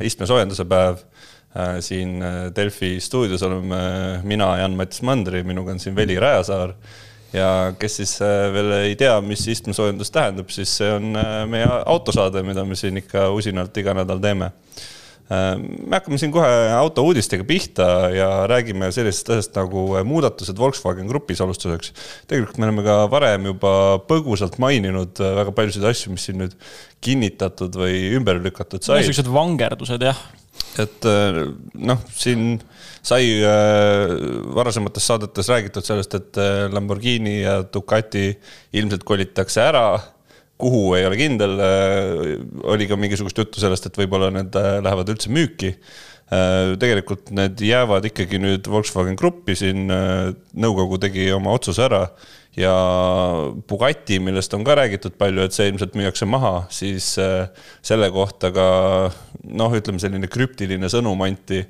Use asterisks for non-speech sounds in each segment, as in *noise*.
istmesoojenduse päev. siin Delfi stuudios oleme mina, Jan-Mattis Mandri, minuga on siin Veli Rajasaar. ja kes siis veel ei tea, mis istmesoojendus tähendab, siis see on meie autosaade, mida me siin ikka usinalt iga nädal teeme me hakkame siin kohe autouudistega pihta ja räägime sellisest asjast nagu muudatused Volkswagen Grupis alustuseks. tegelikult me oleme ka varem juba põgusalt maininud väga paljusid asju, mis siin nüüd kinnitatud või ümber lükatud said. niisugused vangerdused, jah. et noh, siin sai varasemates saadetes räägitud sellest, et Lamborghini ja Ducati ilmselt kolitakse ära kuhu ei ole kindel, äh, oli ka mingisugust juttu sellest, et võib-olla need äh, lähevad üldse müüki. Äh, tegelikult need jäävad ikkagi nüüd Volkswagen Gruppi, siin nõukogu tegi oma otsuse ära ja Bugatti, millest on ka räägitud palju, et see ilmselt müüakse maha, siis selle kohta ka noh, ütleme selline krüptiline sõnum anti,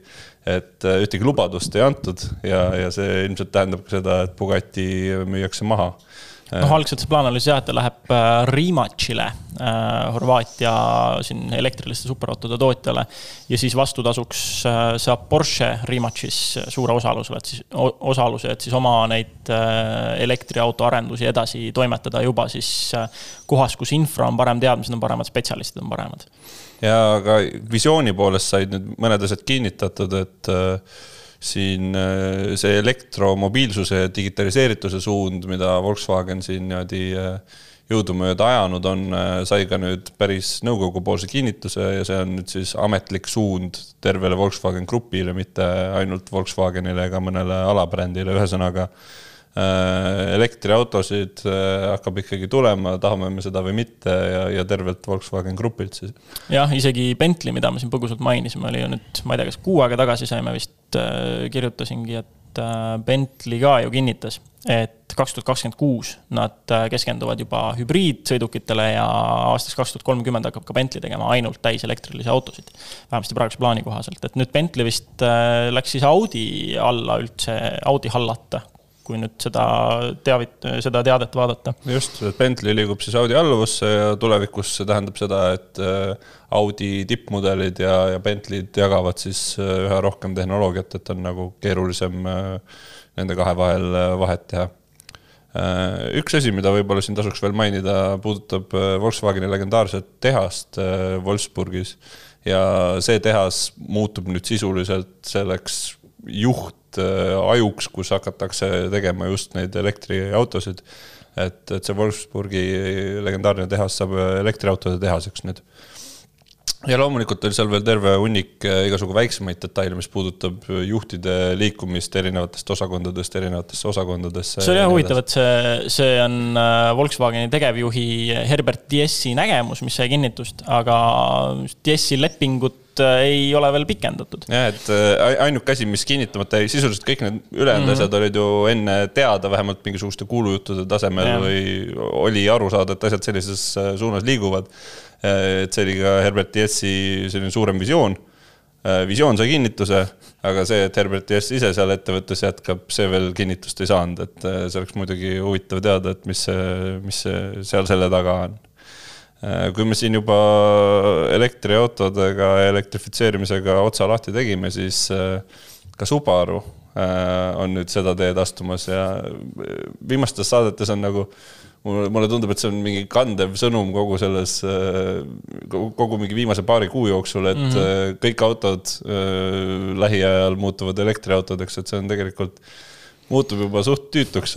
et ühtegi lubadust ei antud ja, ja see ilmselt tähendab ka seda, et Bugatti müüakse maha noh, algselt see plaan oli see jah, et ta läheb äh, Rimačile äh,, Horvaatia siin elektriliste superautode tootjale. ja siis vastutasuks äh, saab Porsche Rimačis suure osaluse, et siis, osaluse, et siis oma neid äh, elektriauto arendusi edasi toimetada juba siis äh, kohas, kus infra on parem, teadmised on paremad, spetsialistid on paremad. ja ka visiooni poolest said nüüd mõned asjad kinnitatud, et äh, siin äh, see elektromobiilsuse ja digitaliseerituse suund, mida Volkswagen siin niimoodi äh, jõudumööda ajanud on, äh, sai ka nüüd päris nõukogupoolse kinnituse ja see on nüüd siis ametlik suund tervele Volkswagen Grupile, mitte ainult Volkswagenile ega mõnele alabrändile, ühesõnaga elektriautosid äh, hakkab ikkagi tulema, tahame me seda või mitte ja, ja tervelt Volkswagen Grupilt siis. jah, isegi Bentley, mida me siin põgusalt mainisime, oli ju nüüd, ma ei tea, kas kuu aega tagasi saime vist äh,, kirjutasingi, et äh, Bentley ka ju kinnitas, et kaks tuhat kakskümmend kuus nad äh, keskenduvad juba hübriidsõidukitele ja aastaks kaks tuhat kolmkümmend hakkab ka Bentley tegema ainult täiselektrilisi autosid. vähemasti praeguse plaani kohaselt, et nüüd Bentley vist äh, läks siis Audi alla üldse, Audi hallata kui nüüd seda teavit-, seda teadet vaadata. just, et Bentley liigub siis Audi alluvusse ja tulevikus see tähendab seda, et äh, Audi tippmudelid ja, ja Bentley'd jagavad siis äh, üha rohkem tehnoloogiat, et on nagu keerulisem äh, nende kahe vahel vahet teha. üks asi, mida võib-olla siin tasuks veel mainida, puudutab Volkswageni legendaarset tehast Wolfsburgis ja see tehas muutub nüüd sisuliselt selleks juht ajuks, kus hakatakse tegema just neid elektriautosid. et, et see Wolfsburgi legendaarne tehas saab elektriautode tehaseks nüüd ja loomulikult oli seal veel terve hunnik äh, igasugu väiksemaid detaile, mis puudutab juhtide liikumist erinevatest osakondadest erinevatesse osakondadesse. see oli jah huvitav, et see, see on äh, Volkswageni tegevjuhi Herbert Diessi nägemus, mis sai kinnitust, aga Diessi lepingut ei ole veel pikendatud. jah, et ainuke asi, mis kinnitamata jäi, sisuliselt kõik need ülejäänud mm -hmm. asjad olid ju enne teada, vähemalt mingisuguste kuulujuttude tasemel ja. või oli aru saada, et asjad sellises suunas liiguvad. Et see oli ka Herbert Jessi selline suurem visioon. visioon sai kinnituse, aga see, et Herbert Jess ise seal ettevõttes jätkab, see veel kinnitust ei saanud, et see oleks muidugi huvitav teada, et mis see, mis see seal selle taga on Äh, kui me siin juba elektriautodega ja elektrifitseerimisega otsa lahti tegime, siis äh, ka Subaru äh, on nüüd seda teed astumas ja viimastes saadetes on nagu mulle tundub, et see on mingi kandev sõnum kogu selles, kogu mingi viimase paari kuu jooksul, et mm -hmm. kõik autod lähiajal muutuvad elektriautodeks, et see on tegelikult muutub juba suht tüütuks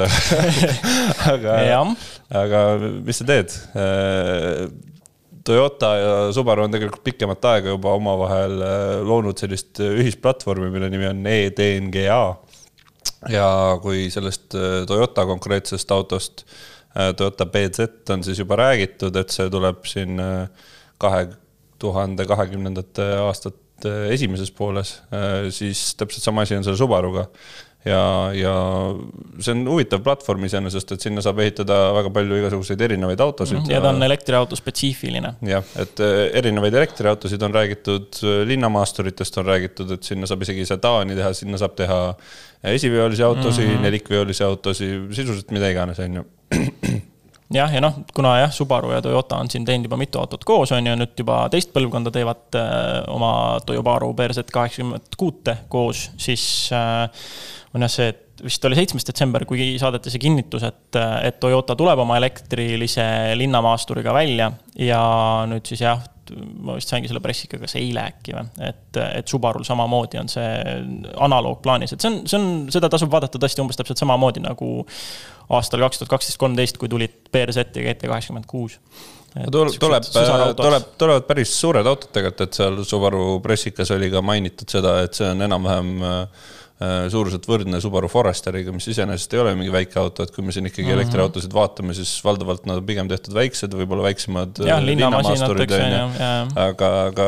aga *laughs* aga mis sa teed? Äh, Toyota ja Subaru on tegelikult pikemat aega juba omavahel äh, loonud sellist ühisplatvormi, mille nimi on e-DNGA. ja kui sellest äh, Toyota konkreetsest autost, Toyota BZ on siis juba räägitud, et see tuleb siin kahe tuhande kahekümnendate aastate esimeses pooles, siis täpselt sama asi on selle Subaruga ja, ja see on huvitav platvorm iseenesest, et sinna saab ehitada väga palju igasuguseid erinevaid autosid. Mhm, ja ta on elektriauto spetsiifiline. jah, et äh, erinevaid elektriautosid on räägitud, linnamaasturitest on räägitud, et sinna saab isegi sedaani teha, sinna saab teha esiveolisi autosid mm -hmm., nelikveolisi autosid, sisuliselt mida iganes, on ju jah, ja noh, kuna jah, Subaru ja Toyota on siin teinud juba mitu autot koos, on ju, nüüd juba teist põlvkonda teevad äh, oma Toyobaru BRZ kaheksakümmend kuute koos, siis äh, on jah see, et vist oli seitsmes detsember, kui saadeti see kinnitus, et, et Toyota tuleb oma elektrilise linnamaasturiga välja ja nüüd siis jah, ma vist saingi selle pressika kas eile äkki või, et, et Subarul samamoodi on see analoog plaanis, et see on, see on, seda tasub vaadata tõesti umbes täpselt samamoodi nagu aastal kaks tuhat kaksteist, kolmteist, kui tulid BRZ ja GT kaheksakümmend kuus. Tuleb, tuleb, tuleb, tulevad päris suured autod tegelikult, et seal Subaru pressikas oli ka mainitud seda, et see on enam-vähem äh, Äh, suuruselt võrdne Subaru Foresteriga, mis iseenesest ei ole mingi väike auto, et kui me siin ikkagi mm -hmm. elektriautosid vaatame, siis valdavalt nad on pigem tehtud väiksed, võib-olla väiksemad äh, aga, aga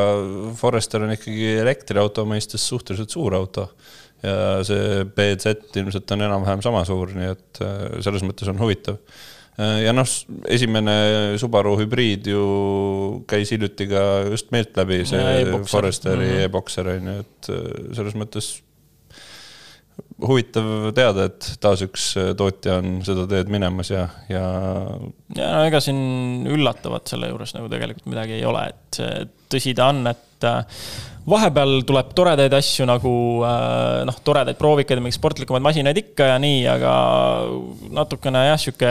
Forester on ikkagi elektriauto mõistes suhteliselt suur auto. ja see BZ ilmselt on enam-vähem sama suur, nii et äh, selles mõttes on huvitav ja noh, esimene Subaru hübriid ju käis hiljuti ka just meelt läbi, see e Foresteri mm -hmm. e-Boxer on ju, et selles mõttes huvitav teada, et taas üks äh, tootja on seda teed minemas ja, ja. ja no ega siin üllatavat selle juures nagu tegelikult midagi ei ole, et tõsi ta on, et äh, vahepeal tuleb toredaid asju nagu äh, noh, toredaid proovikaid mingeid sportlikumaid masinaid ikka ja nii, aga natukene jah, sihuke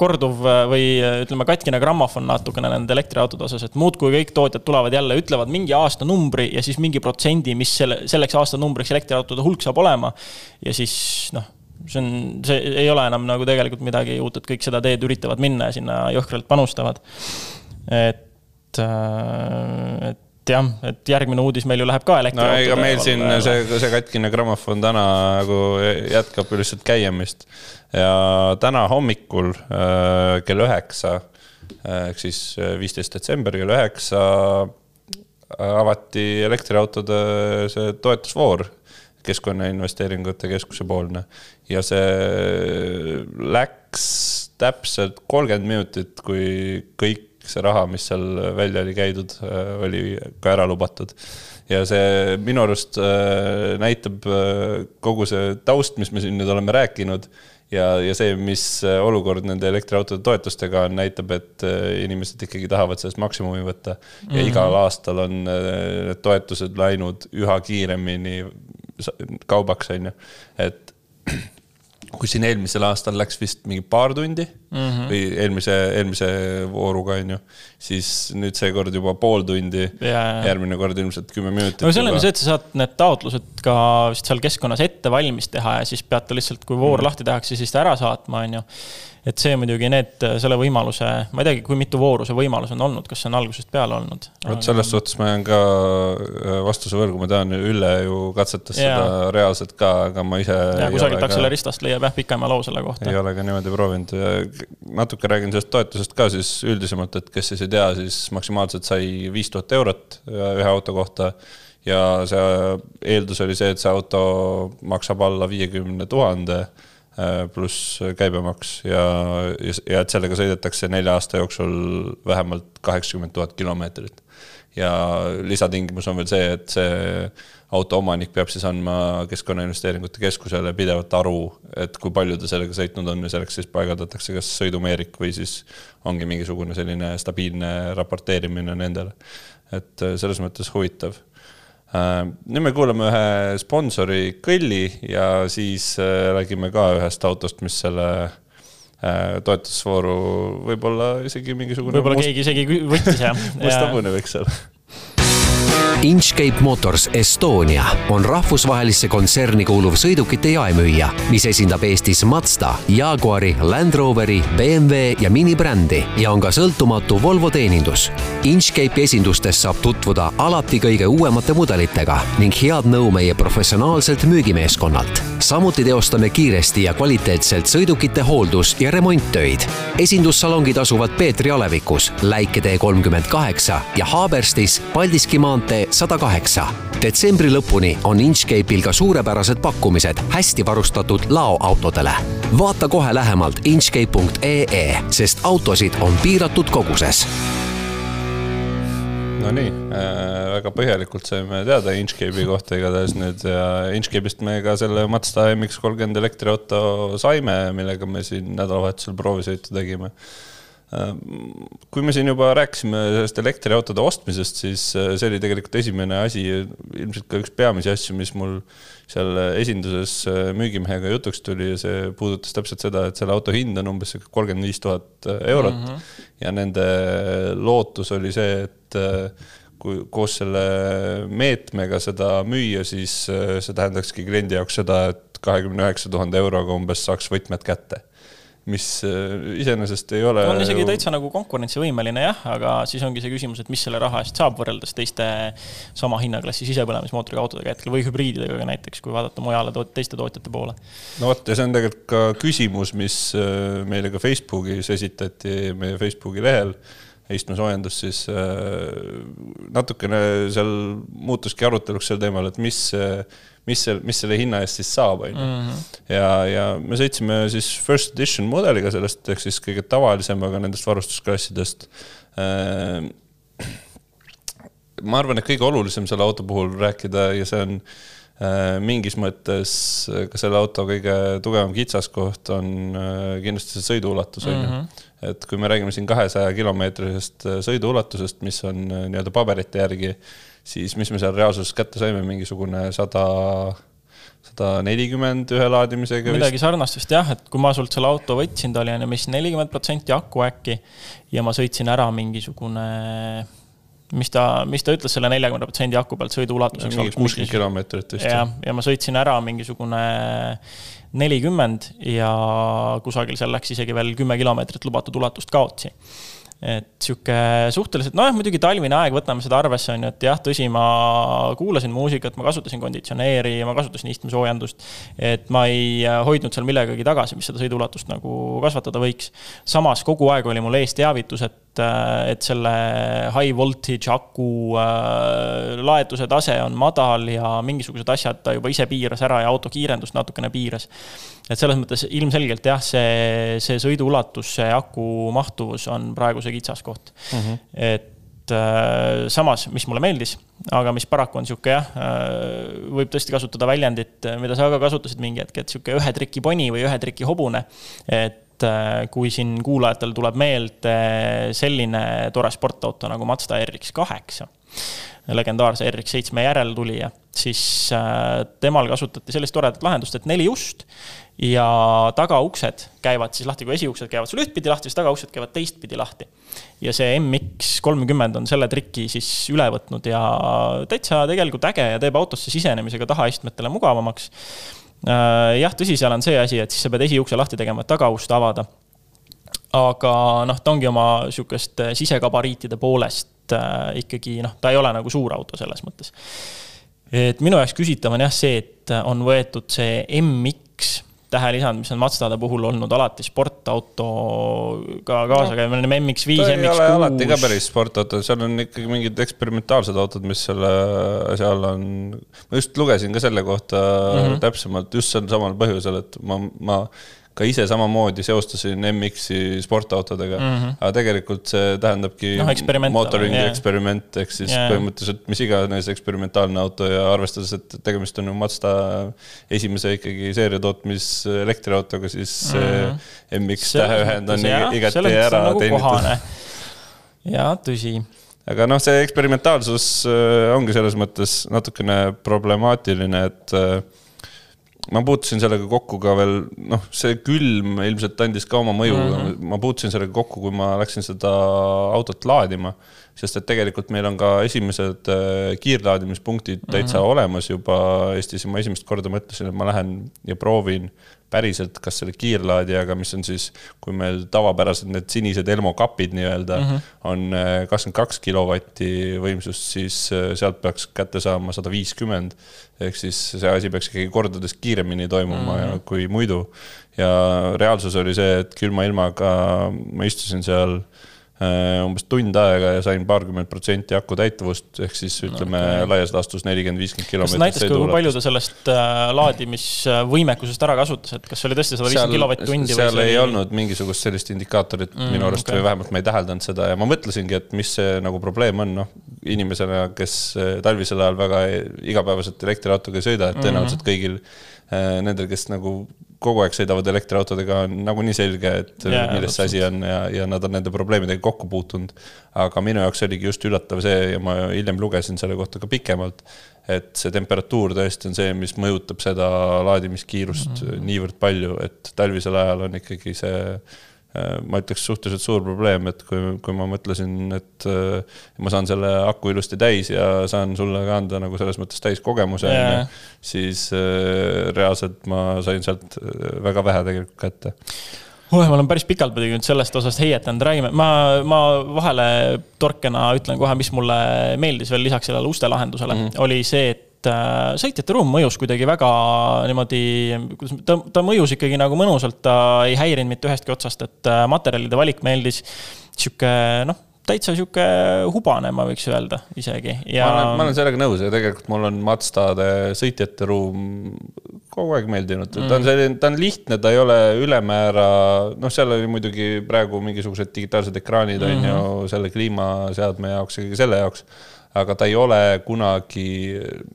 korduv või ütleme, katkine grammofon natukene nende elektriautode osas, et muudkui kõik tootjad tulevad jälle, ütlevad mingi aastanumbri ja siis mingi protsendi, mis selle, selleks aastanumbriks elektriautode hulk saab olema. ja siis noh see on, see ei ole enam nagu tegelikult midagi uut, et kõik seda teed üritavad minna ja sinna jõhkralt panustavad. et, et et jah, et järgmine uudis meil ju läheb ka elektriautode. no ega meil siin see, see katkine grammofon täna nagu jätkab lihtsalt käimist. ja täna hommikul äh, kell üheksa äh, ehk siis äh, viisteist detsember kell üheksa avati elektriautode see toetusvoor Keskkonnainvesteeringute Keskuse poolne ja see läks täpselt kolmkümmend minutit, kui kõik see raha, mis seal välja oli käidud, äh, oli ka ära lubatud. ja see minu arust äh, näitab äh, kogu see taust, mis me siin nüüd oleme rääkinud ja, ja see, mis olukord nende elektriautode toetustega on, näitab, et inimesed ikkagi tahavad sellest maksimumi võtta. ja mm -hmm. igal aastal on need toetused läinud üha kiiremini kaubaks, on ju, et *clears throat* kui siin eelmisel aastal läks vist mingi paar tundi mm -hmm. või eelmise, eelmise vooruga on ju, siis nüüd seekord juba pool tundi yeah.. järgmine kord ilmselt kümme minutit. no ju see, et sa saad need taotlused ka vist seal keskkonnas ette valmis teha ja siis pead ta lihtsalt, kui voor mm -hmm. lahti tehakse, siis ta ära saatma, on ju et see muidugi need, selle võimaluse, ma ei teagi, kui mitu vooru see võimalus on olnud, kas see on algusest peale olnud? vot selles suhtes ma jään ka äh, vastuse võrgu, ma tean, Ülle ju katsetas ja. seda reaalselt ka, aga ma ise. ja kusagilt Acceleristast leiab jah pikema loo selle kohta. ei ole ka niimoodi proovinud. Natuke räägin sellest toetusest ka siis üldisemalt, et kes siis ei tea, siis maksimaalselt sai viis tuhat eurot ühe auto kohta ja see eeldus oli see, et see auto maksab alla viiekümne tuhande Äh, pluss käibemaks ja, ja et sellega sõidetakse nelja aasta jooksul vähemalt kaheksakümmend tuhat kilomeetrit. Ja lisatingimus on veel see, et see auto omanik peab siis andma Keskkonnainvesteeringute Keskusele pidevalt aru, et kui palju ta sellega sõitnud on ja selleks siis paigaldatakse kas sõidumeerik või siis ongi mingisugune selline stabiilne raporteerimine nendele. et äh, selles mõttes huvitav Äh, nüüd me kuulame ühe sponsori kõlli ja siis äh, räägime ka ühest autost, mis selle toetusvooru võib-olla isegi mingisugune. võib-olla must... keegi isegi võttis jah *laughs* must hobune võiks olla Inchcape Motors Estonia on rahvusvahelisse kontserni kuuluv sõidukite jaemüüja, mis esindab Eestis Mazda, Jaguari, Land Roveri, BMW ja Mini brändi ja on ka sõltumatu Volvo teenindus. Inchcape'i esindustes saab tutvuda alati kõige uuemate mudelitega ning head nõu meie professionaalselt müügimeeskonnalt. Samuti teostame kiiresti ja kvaliteetselt sõidukite hooldus- ja remonttöid. esindussalongid asuvad Peetri alevikus, Läiketee kolmkümmend kaheksa ja Haaberstis Paldiski maantee sada kaheksa. detsembri lõpuni on Inchcape'il ka suurepärased pakkumised hästi varustatud laoautodele. vaata kohe lähemalt inchcape.ee, sest autosid on piiratud koguses Nonii äh,, väga põhjalikult saime teada Inchcape'i kohta igatahes nüüd ja Inchcape'ist me ka selle Mazda MX-30 elektriauto saime, millega me siin nädalavahetusel proovisõitu tegime. Kui me siin juba rääkisime sellest elektriautode ostmisest, siis äh, see oli tegelikult esimene asi, ilmselt ka üks peamisi asju, mis mul seal esinduses äh, müügimehega jutuks tuli ja see puudutas täpselt seda, et selle auto hind on umbes kolmkümmend viis tuhat eurot mm. -hmm. ja nende lootus oli see, et äh, kui koos selle meetmega seda müüa, siis äh, see tähendakski kliendi jaoks seda, et kahekümne üheksa tuhande euroga umbes saaks võtmed kätte mis äh, iseenesest ei ole. on isegi täitsa nagu konkurentsivõimeline jah, aga siis ongi see küsimus, et mis selle raha eest saab võrreldes teiste sama hinnaklassi sisepõlemismootoriga autodega hetkel või hübriididega näiteks, kui vaadata mujale toot, teiste tootjate poole. no vot, ja see on tegelikult ka küsimus, mis äh, meile ka Facebookis esitati, meie Facebooki lehel istmesoojendus, siis äh, natukene seal muutuski aruteluks sel teemal, et mis mis mis selle hinna eest siis saab, on ju. Mhm. ja, ja me sõitsime siis first edition mudeliga sellest, ehk siis kõige tavalisemaga nendest varustusklassidest. Äh, ma arvan, et kõige olulisem selle auto puhul rääkida ja see on äh, mingis mõttes ka selle auto kõige tugevam kitsaskoht on kindlasti see sõiduulatus, on ju. Et kui me räägime siin kahesaja kilomeetrisest sõiduulatusest, mis on nii-öelda paberite järgi siis mis me seal reaalsuses kätte saime, mingisugune sada, sada nelikümmend ühe laadimisega. midagi sarnast vist jah, et kui ma sult selle auto võtsin, ta oli enne vist nelikümmend protsenti aku äkki ja ma sõitsin ära mingisugune mis ta, mis ta ütles selle neljakümne protsendi aku pealt sõiduulatuseks? mingi kuuskümmend kilomeetrit vist. jah, ja ma sõitsin ära mingisugune nelikümmend ja kusagil seal läks isegi veel kümme kilomeetrit lubatud ulatust kaotsi et sihuke suhteliselt, nojah, muidugi talvine aeg, võtame seda arvesse, on ju, et jah, tõsi, ma kuulasin muusikat, ma kasutasin konditsioneeri, ma kasutasin istmesoojendust. et ma ei hoidnud seal millegagi tagasi, mis seda sõiduulatust nagu kasvatada võiks. samas kogu aeg oli mul ees teavitus, et et, et selle high voltage aku äh, laetuse tase on madal ja mingisugused asjad ta juba ise piiras ära ja auto kiirendust natukene piiras. et selles mõttes ilmselgelt jah, see, see sõiduulatus, see aku mahtuvus on praegu see kitsaskoht mm. -hmm. et äh, samas, mis mulle meeldis, aga mis paraku on sihuke jah, äh, võib tõesti kasutada väljendit, mida sa ka kasutasid mingi hetk, et sihuke ühe triki poni või ühe triki hobune. et et äh, kui siin kuulajatel tuleb meelde selline tore sportauto nagu Mazda RX kaheksa, legendaarse RX seitsme järeltulija, siis äh, temal kasutati sellist toredat lahendust, et neli ust ja tagauksed käivad siis lahti, kui esiuksed käivad sul ühtpidi lahti, siis tagauksed käivad teistpidi lahti. ja see MX kolmkümmend on selle triki siis üle võtnud ja täitsa tegelikult äge ja teeb autosse sisenemise ka tahaistmetele mugavamaks Äh, jah, tõsi, seal on see asi, et siis sa pead esiukse lahti tegema, et tagaust avada. aga noh, ta ongi oma sihukest äh, sisegabariitide poolest äh, ikkagi noh, ta ei ole nagu suur auto selles mõttes. et minu jaoks küsitav on jah see, et on võetud see MX tähelisand, mis on Mazdade puhul olnud alati sportautoga kaasa käiv, me oleme MX5, MX6. ei ole alati ka päris sportauto, seal on ikkagi mingid eksperimentaalsed autod, mis selle asja all on. ma just lugesin ka selle kohta mm -hmm. täpsemalt just sel samal põhjusel, et ma, ma ka ise samamoodi seostasin MX-i sportautodega mm, -hmm. aga tegelikult see tähendabki no, mootoringi yeah. eksperiment, ehk siis yeah. põhimõtteliselt mis iganes eksperimentaalne auto ja arvestades, et tegemist on ju Mazda esimese ikkagi seeriatootmis elektriautoga, siis mm -hmm. MX täheühend on ja, igati ära nagu teenitud. jaa, tõsi aga noh, see eksperimentaalsus äh, ongi selles mõttes natukene problemaatiline, et äh, ma puutusin sellega kokku ka veel, noh, see külm ilmselt andis ka oma mõju mm, -hmm. ma puutusin sellega kokku, kui ma läksin seda autot laadima. sest et tegelikult meil on ka esimesed äh, kiirlaadimispunktid täitsa mm -hmm. olemas juba Eestis ja ma esimest korda mõtlesin, et ma lähen ja proovin päriselt, kas selle kiirlaadijaga, mis on siis, kui meil tavapäraselt need sinised Elmo kapid nii-öelda mm -hmm. on äh, kakskümmend kaks kilovatti võimsust, siis äh, sealt peaks kätte saama sada viiskümmend. ehk siis see asi peaks ikkagi kordades kiiremini toimuma mm -hmm. kui muidu. ja reaalsus oli see, et külma ilmaga ma istusin seal Äh, umbes tund aega ja sain paarkümmend protsenti aku täituvust, ehk siis ütleme okay. laias laastus nelikümmend, viiskümmend kilomeetrit. näitas ka, kui palju ta sellest äh, laadimisvõimekusest ära kasutas, et kas see oli tõesti sada viiskümmend kilovatt-tundi? seal ei oli... olnud mingisugust sellist indikaatorit mm, minu arust okay. või vähemalt ma ei täheldanud seda ja ma mõtlesingi, et mis see nagu probleem on, noh, inimesena, kes äh, talvisel ajal väga igapäevaselt elektriautoga ei sõida, et tõenäoliselt mm -hmm. kõigil äh, nendel, kes nagu kogu aeg sõidavad elektriautodega, on nagunii selge, et yeah, milles see asi on ja, ja nad on nende probleemidega kokku puutunud. aga minu jaoks oligi just üllatav see ja ma hiljem lugesin selle kohta ka pikemalt, et see temperatuur tõesti on see, mis mõjutab seda laadimiskiirust mm -hmm. niivõrd palju, et talvisel ajal on ikkagi see ma ütleks, suhteliselt suur probleem, et kui, kui ma mõtlesin, et äh, ma saan selle aku ilusti täis ja saan sulle ka anda nagu selles mõttes täiskogemuse yeah., siis äh, reaalselt ma sain sealt väga vähe tegelikult kätte oh, ma olen päris pikalt muidugi nüüd sellest osast heietanud, räägime, ma, ma vahele torkena ütlen kohe, mis mulle meeldis veel lisaks sellele uste lahendusele mm, -hmm. oli see, et et äh, sõitjate ruum mõjus kuidagi väga niimoodi, kuidas, ta, ta mõjus ikkagi nagu mõnusalt, ta ei häirinud mitte ühestki otsast, et äh, materjalide valik meeldis. sihuke noh, täitsa sihuke hubane, ma võiks öelda isegi ja.... ma olen, ma olen sellega nõus ja tegelikult mul on Mazdade sõitjate ruum kogu aeg meeldinud mm., ta on selline, ta on lihtne, ta ei ole ülemäära, noh, seal oli muidugi praegu mingisugused digitaalsed ekraanid on mm -hmm. ju selle kliimaseadme jaoks ja selle jaoks aga ta ei ole kunagi,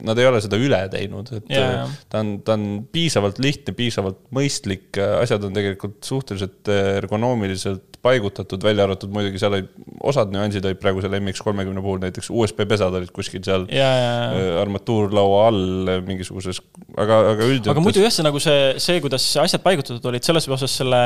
nad ei ole seda üle teinud, et yeah. ta on, ta on piisavalt lihtne, piisavalt mõistlik, asjad on tegelikult suhteliselt ergonoomiliselt paigutatud, välja arvatud muidugi seal olid, osad nüansid olid praegu selle MX kolmekümne puhul, näiteks USB-pesad olid kuskil seal yeah, yeah, yeah. armatuurlaua all mingisuguses, aga, aga üldjoontes. aga muidu jah, see nagu see, see, kuidas asjad paigutatud olid, selles osas selle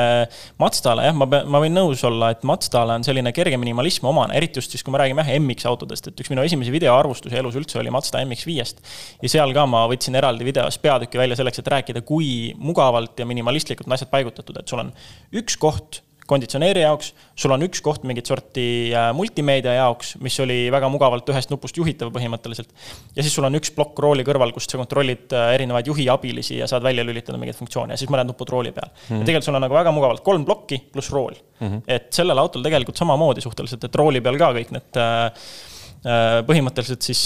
Mazdale jah, ma pean, ma võin nõus olla, et Mazdale on selline kerge minimalism omane, eriti just siis, kui me räägime jah, MX autodest, et üks minu esimesi videoarvustusi elus üldse oli Mazda MX5-st. ja seal ka ma võtsin eraldi videos peatüki välja selleks, et rääkida, kui mugavalt ja minimalistlikult on asjad paigutatud, et sul on üks koht konditsioneeri jaoks, sul on üks koht mingit sorti äh, multimeedia jaoks, mis oli väga mugavalt ühest nupust juhitav põhimõtteliselt. ja siis sul on üks plokk rooli kõrval, kust sa kontrollid äh, erinevaid juhi abilisi ja saad välja lülitada mingeid funktsioone ja siis mõned nupud rooli peal mm. -hmm. ja tegelikult sul on nagu väga mugavalt kolm plokki pluss rool mm. -hmm. et sellel autol tegelikult samamoodi suhteliselt, et rooli peal ka kõik need äh, põhimõtteliselt siis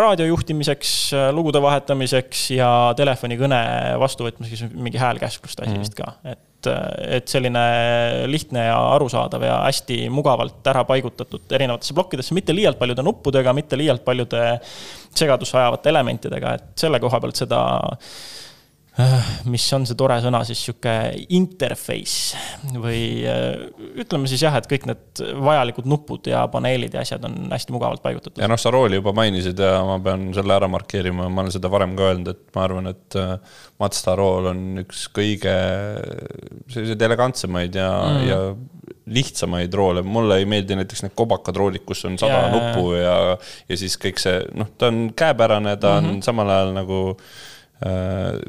raadio juhtimiseks, lugude vahetamiseks ja telefonikõne vastuvõtmiseks mingi häälkäskluste asi -hmm. vist ka, et et, selline lihtne ja arusaadav ja hästi mugavalt ära paigutatud erinevatesse plokkidesse, mitte liialt paljude nuppudega, mitte liialt paljude segadusse ajavate elementidega, et selle koha pealt seda Äh, mis on see tore sõna siis, sihuke interface või äh, ütleme siis jah, et kõik need vajalikud nupud ja paneelid ja asjad on hästi mugavalt paigutatud. ja noh, sa rooli juba mainisid ja ma pean selle ära markeerima, ma olen seda varem ka öelnud, et ma arvan, et äh, Mazda rool on üks kõige selliseid elegantsemaid ja mm., ja lihtsamaid roole, mulle ei meeldi näiteks need kobakad roolid, kus on sada yeah. nuppu ja, ja siis kõik see, noh, ta on käepärane, ta on mm -hmm. samal ajal nagu äh, Äh,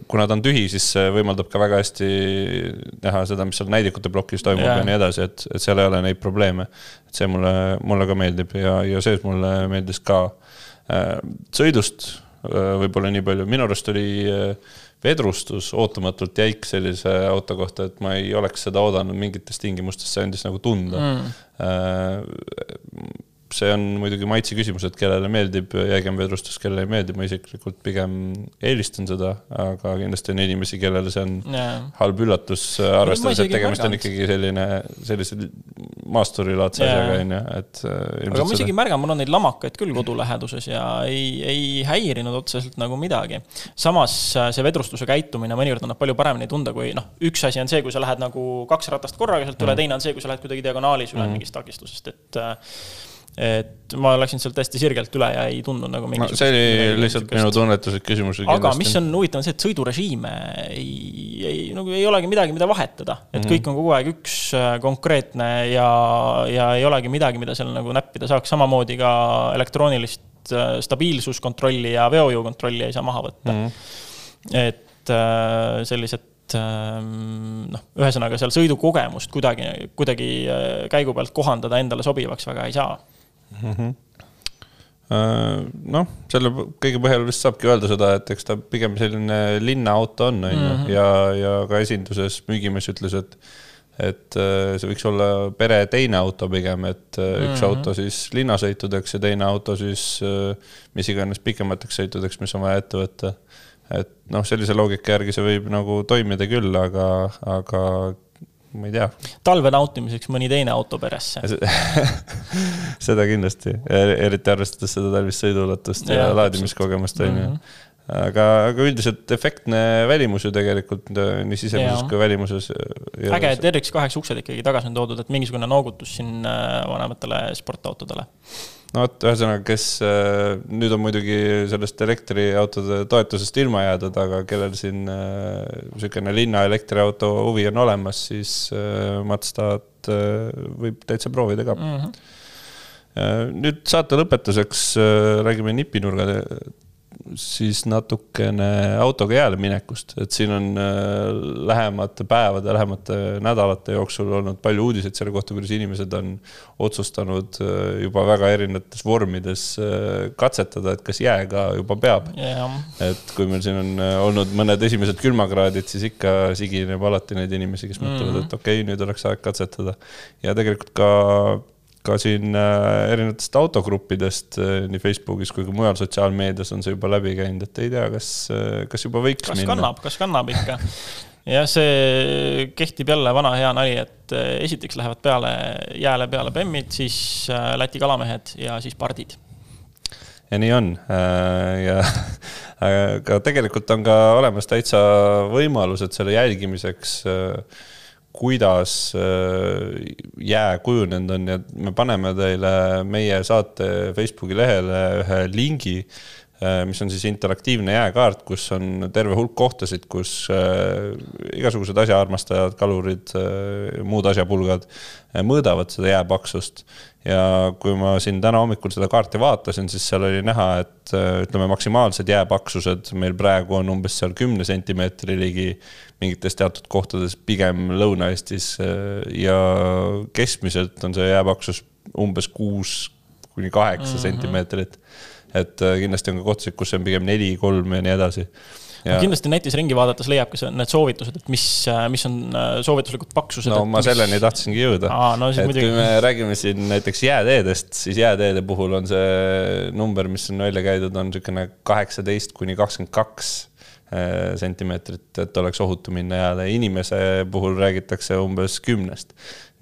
kuna ta on tühi, siis see võimaldab ka väga hästi näha seda, mis seal näidikute plokis toimub yeah. ja nii edasi, et, et seal ei ole neid probleeme. et see mulle, mulle ka meeldib ja, ja sees mulle meeldis ka. Äh, sõidust äh, võib-olla nii palju, minu arust oli vedrustus ootamatult jäik sellise auto kohta, et ma ei oleks seda oodanud mingites tingimustes, see andis nagu tunda mm see on muidugi maitse küsimus, et kellele meeldib jäigem vedrustus, kellele ei meeldi, ma isiklikult pigem eelistan seda, aga kindlasti on inimesi, kellele see on yeah. halb üllatus, arvestades, et tegemist on ikkagi selline, sellise maasturilaadse yeah. asjaga, on ju, et äh, aga ma isegi märgan, mul on neid lamakaid küll koduläheduses ja ei, ei häirinud otseselt nagu midagi. samas äh, see vedrustuse käitumine mõnikord annab palju paremini tunda, kui noh, üks asi on see, kui sa lähed nagu kaks ratast korraga sealt üle mm., teine on see, kui sa lähed kuidagi diagonaalis üle mm. mingist takistusest, et äh, et ma läksin sealt hästi sirgelt üle ja ei tundnud nagu mingisugust no,. see oli lihtsalt minu tunnetuslik küsimus. aga kindlasti. mis on huvitav, on see, et sõidurežiime ei, ei, nagu ei olegi midagi, mida vahetada. et mm -hmm. kõik on kogu aeg üks äh, konkreetne ja, ja ei olegi midagi, mida seal nagu näppida saaks, samamoodi ka elektroonilist äh, stabiilsuskontrolli ja veojõukontrolli ei saa maha võtta mm. -hmm. et äh, sellised ähm, noh, ühesõnaga seal sõidukogemust kuidagi, kuidagi käigu pealt kohandada endale sobivaks väga ei saa mm -hmm. noh, selle kõige põhjal vist saabki öelda seda, et eks ta pigem selline linnaauto on, on ju, mhm. ja, ja ka esinduses müügimees ütles, et et äh, see võiks olla pere teine auto pigem, et üks mm -hmm. auto siis linnasõitudeks ja teine auto siis mis iganes pikemateks sõitudeks, mis on vaja ette võtta. et noh, sellise loogika järgi see võib nagu toimida küll, aga, aga ma ei tea. talve nautimiseks mõni teine auto peresse *laughs* seda kindlasti, eriti arvestades seda talvist sõiduulatust ja, ja laadimiskogemust, on ju. Mhm aga, aga üldiselt efektne välimus ju tegelikult nii sisemises kui välimuses. äge, et RX8 uksed ikkagi tagasi on toodud, et mingisugune noogutus siin äh, vanematele sportautodele. No vot, ühesõnaga, kes äh, nüüd on muidugi sellest elektriautode toetusest ilma jäädud, aga kellel siin niisugune äh, linna elektriauto huvi on olemas, siis Mazdat võib täitsa proovida ka mm. -hmm nüüd saate lõpetuseks räägime nipinurga siis natukene autoga jääle minekust, et siin on äh, lähemate päevade, lähemate nädalate jooksul olnud palju uudiseid selle kohta, kuidas inimesed on otsustanud äh, juba väga erinevates vormides äh, katsetada, et kas jääga juba peab yeah.. et kui meil siin on olnud mõned esimesed külmakraadid, siis ikka sigineb alati neid inimesi, kes mõtlevad mm, -hmm. et okei okay,, nüüd oleks aeg katsetada. ja tegelikult ka ka siin äh, erinevatest autogruppidest äh, nii Facebookis kui ka mujal sotsiaalmeedias on see juba läbi käinud, et ei tea, kas, äh, kas juba võiks kas minna. kannab, kas kannab ikka jah, see kehtib jälle vana hea nali, et esiteks lähevad peale, jääle peale bemmid, siis Läti kalamehed ja siis pardid. ja nii on ja *laughs* aga tegelikult on ka olemas täitsa võimalused selle jälgimiseks kuidas äh, jää kujunenud on. Ja me paneme teile meie saate Facebooki lehele ühe lingi, mis on siis interaktiivne jääkaart, kus on terve hulk kohtasid, kus äh, igasugused asjaarmastajad, kalurid, muud asjapulgad mõõdavad seda jääpaksust ja kui ma siin täna hommikul seda kaarti vaatasin, siis seal oli näha, et ütleme, maksimaalsed jääpaksused meil praegu on umbes seal kümne sentimeetri ligi mingites teatud kohtades, pigem Lõuna-Eestis ja keskmiselt on see jääpaksus umbes kuus kuni kaheksa mm -hmm. sentimeetrit. Et kindlasti on ka kohtasid, kus on pigem neli, kolm ja nii edasi Ja... kindlasti netis ringi vaadates leiab ka need soovitused, et mis, mis on äh, soovituslikud paksused. no ma mis... selleni tahtsingi jõuda. No, et muidugi... kui me räägime siin näiteks jääteedest, siis jääteede puhul on see number, mis on välja käidud, on niisugune kaheksateist kuni kakskümmend kaks äh, sentimeetrit, et oleks ohutu minna jääle. inimese puhul räägitakse umbes kümnest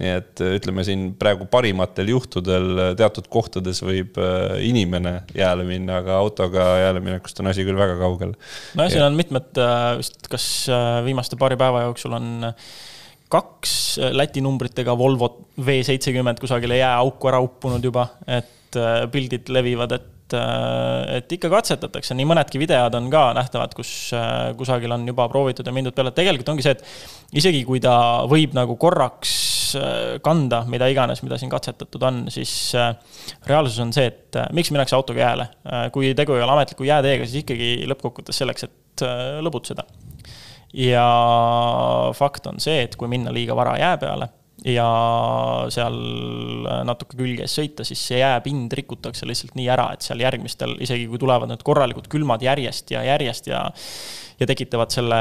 nii et äh, ütleme siin praegu parimatel juhtudel äh, teatud kohtades võib inimene jääle minna, aga autoga jääle minekust on asi küll väga kaugel. nojah, siin on mitmed vist, kas viimaste paari päeva jooksul on kaks Läti numbritega Volvo V seitsekümmend kusagile jääauku ära uppunud juba, et pildid levivad, et et ikka katsetatakse, nii mõnedki videod on ka nähtavad, kus kusagil on juba proovitud ja mindud peale, et tegelikult ongi see, et isegi kui ta võib nagu korraks Äh, kanda, mida iganes, mida siin katsetatud on, siis äh, reaalsus on see, et äh, miks minnakse autoga jääle. kui tegu ei ole ametliku jääteega, siis ikkagi lõppkokkuvõttes selleks, et lõbutseda. ja fakt on see, et kui minna liiga vara jää peale ja seal natuke külge ees sõita, siis see jääpind rikutakse lihtsalt nii ära, et seal järgmistel, isegi kui tulevad need korralikud külmad järjest ja järjest ja ja tekitavad selle,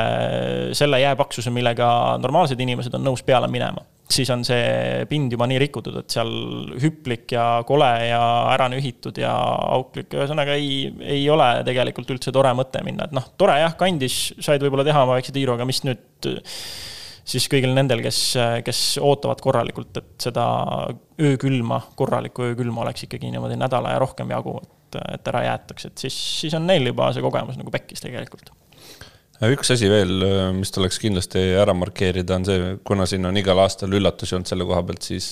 selle jääpaksuse, millega normaalsed inimesed on nõus peale minema siis on see pind juba nii rikutud, et seal hüplik ja kole ja ära nühitud ja auklik, ühesõnaga ei, ei ole tegelikult üldse tore mõte minna, et noh, tore jah, kandis said võib-olla teha oma väikse tiiru, aga mis nüüd siis kõigil nendel, kes, kes ootavad korralikult, et seda öökülma, korralikku öökülma oleks ikkagi niimoodi nädala ja rohkem jagu, et, et ära jäetakse, et siis, siis on neil juba see kogemus nagu pekkis tegelikult. Üks asi veel, mis tuleks kindlasti ära markeerida, on see, kuna siin on igal aastal üllatusi olnud selle koha pealt, siis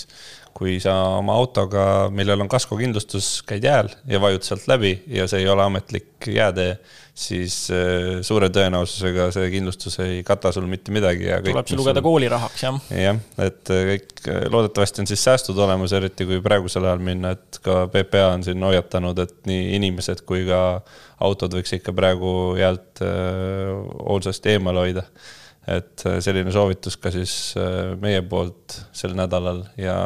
kui sa oma autoga, millel on kaskokindlustus, käid jääl ja vajud sealt läbi ja see ei ole ametlik jäätee, siis äh, suure tõenäosusega see kindlustus ei kata sul mitte midagi ja kõik, tuleb see lugeda koolirahaks, jah. jah, et äh, kõik, äh, loodetavasti on siis säästud olemas, eriti kui praegusel ajal minna, et ka PPA on siin hoiatanud, et nii inimesed kui ka autod võiks ikka praegu jäält hoolsasti eemal hoida et äh, selline soovitus ka siis äh, meie poolt sel nädalal ja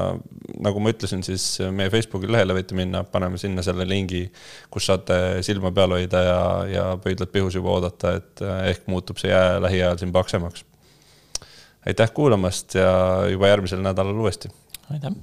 nagu ma ütlesin, siis äh, meie Facebooki lehele võite minna, paneme sinna selle lingi, kus saate silma peal hoida ja, ja pöidlad pihus juba oodata, et ehk muutub see jää lähiajal siin paksemaks. aitäh kuulamast ja juba järgmisel nädalal uuesti. aitäh.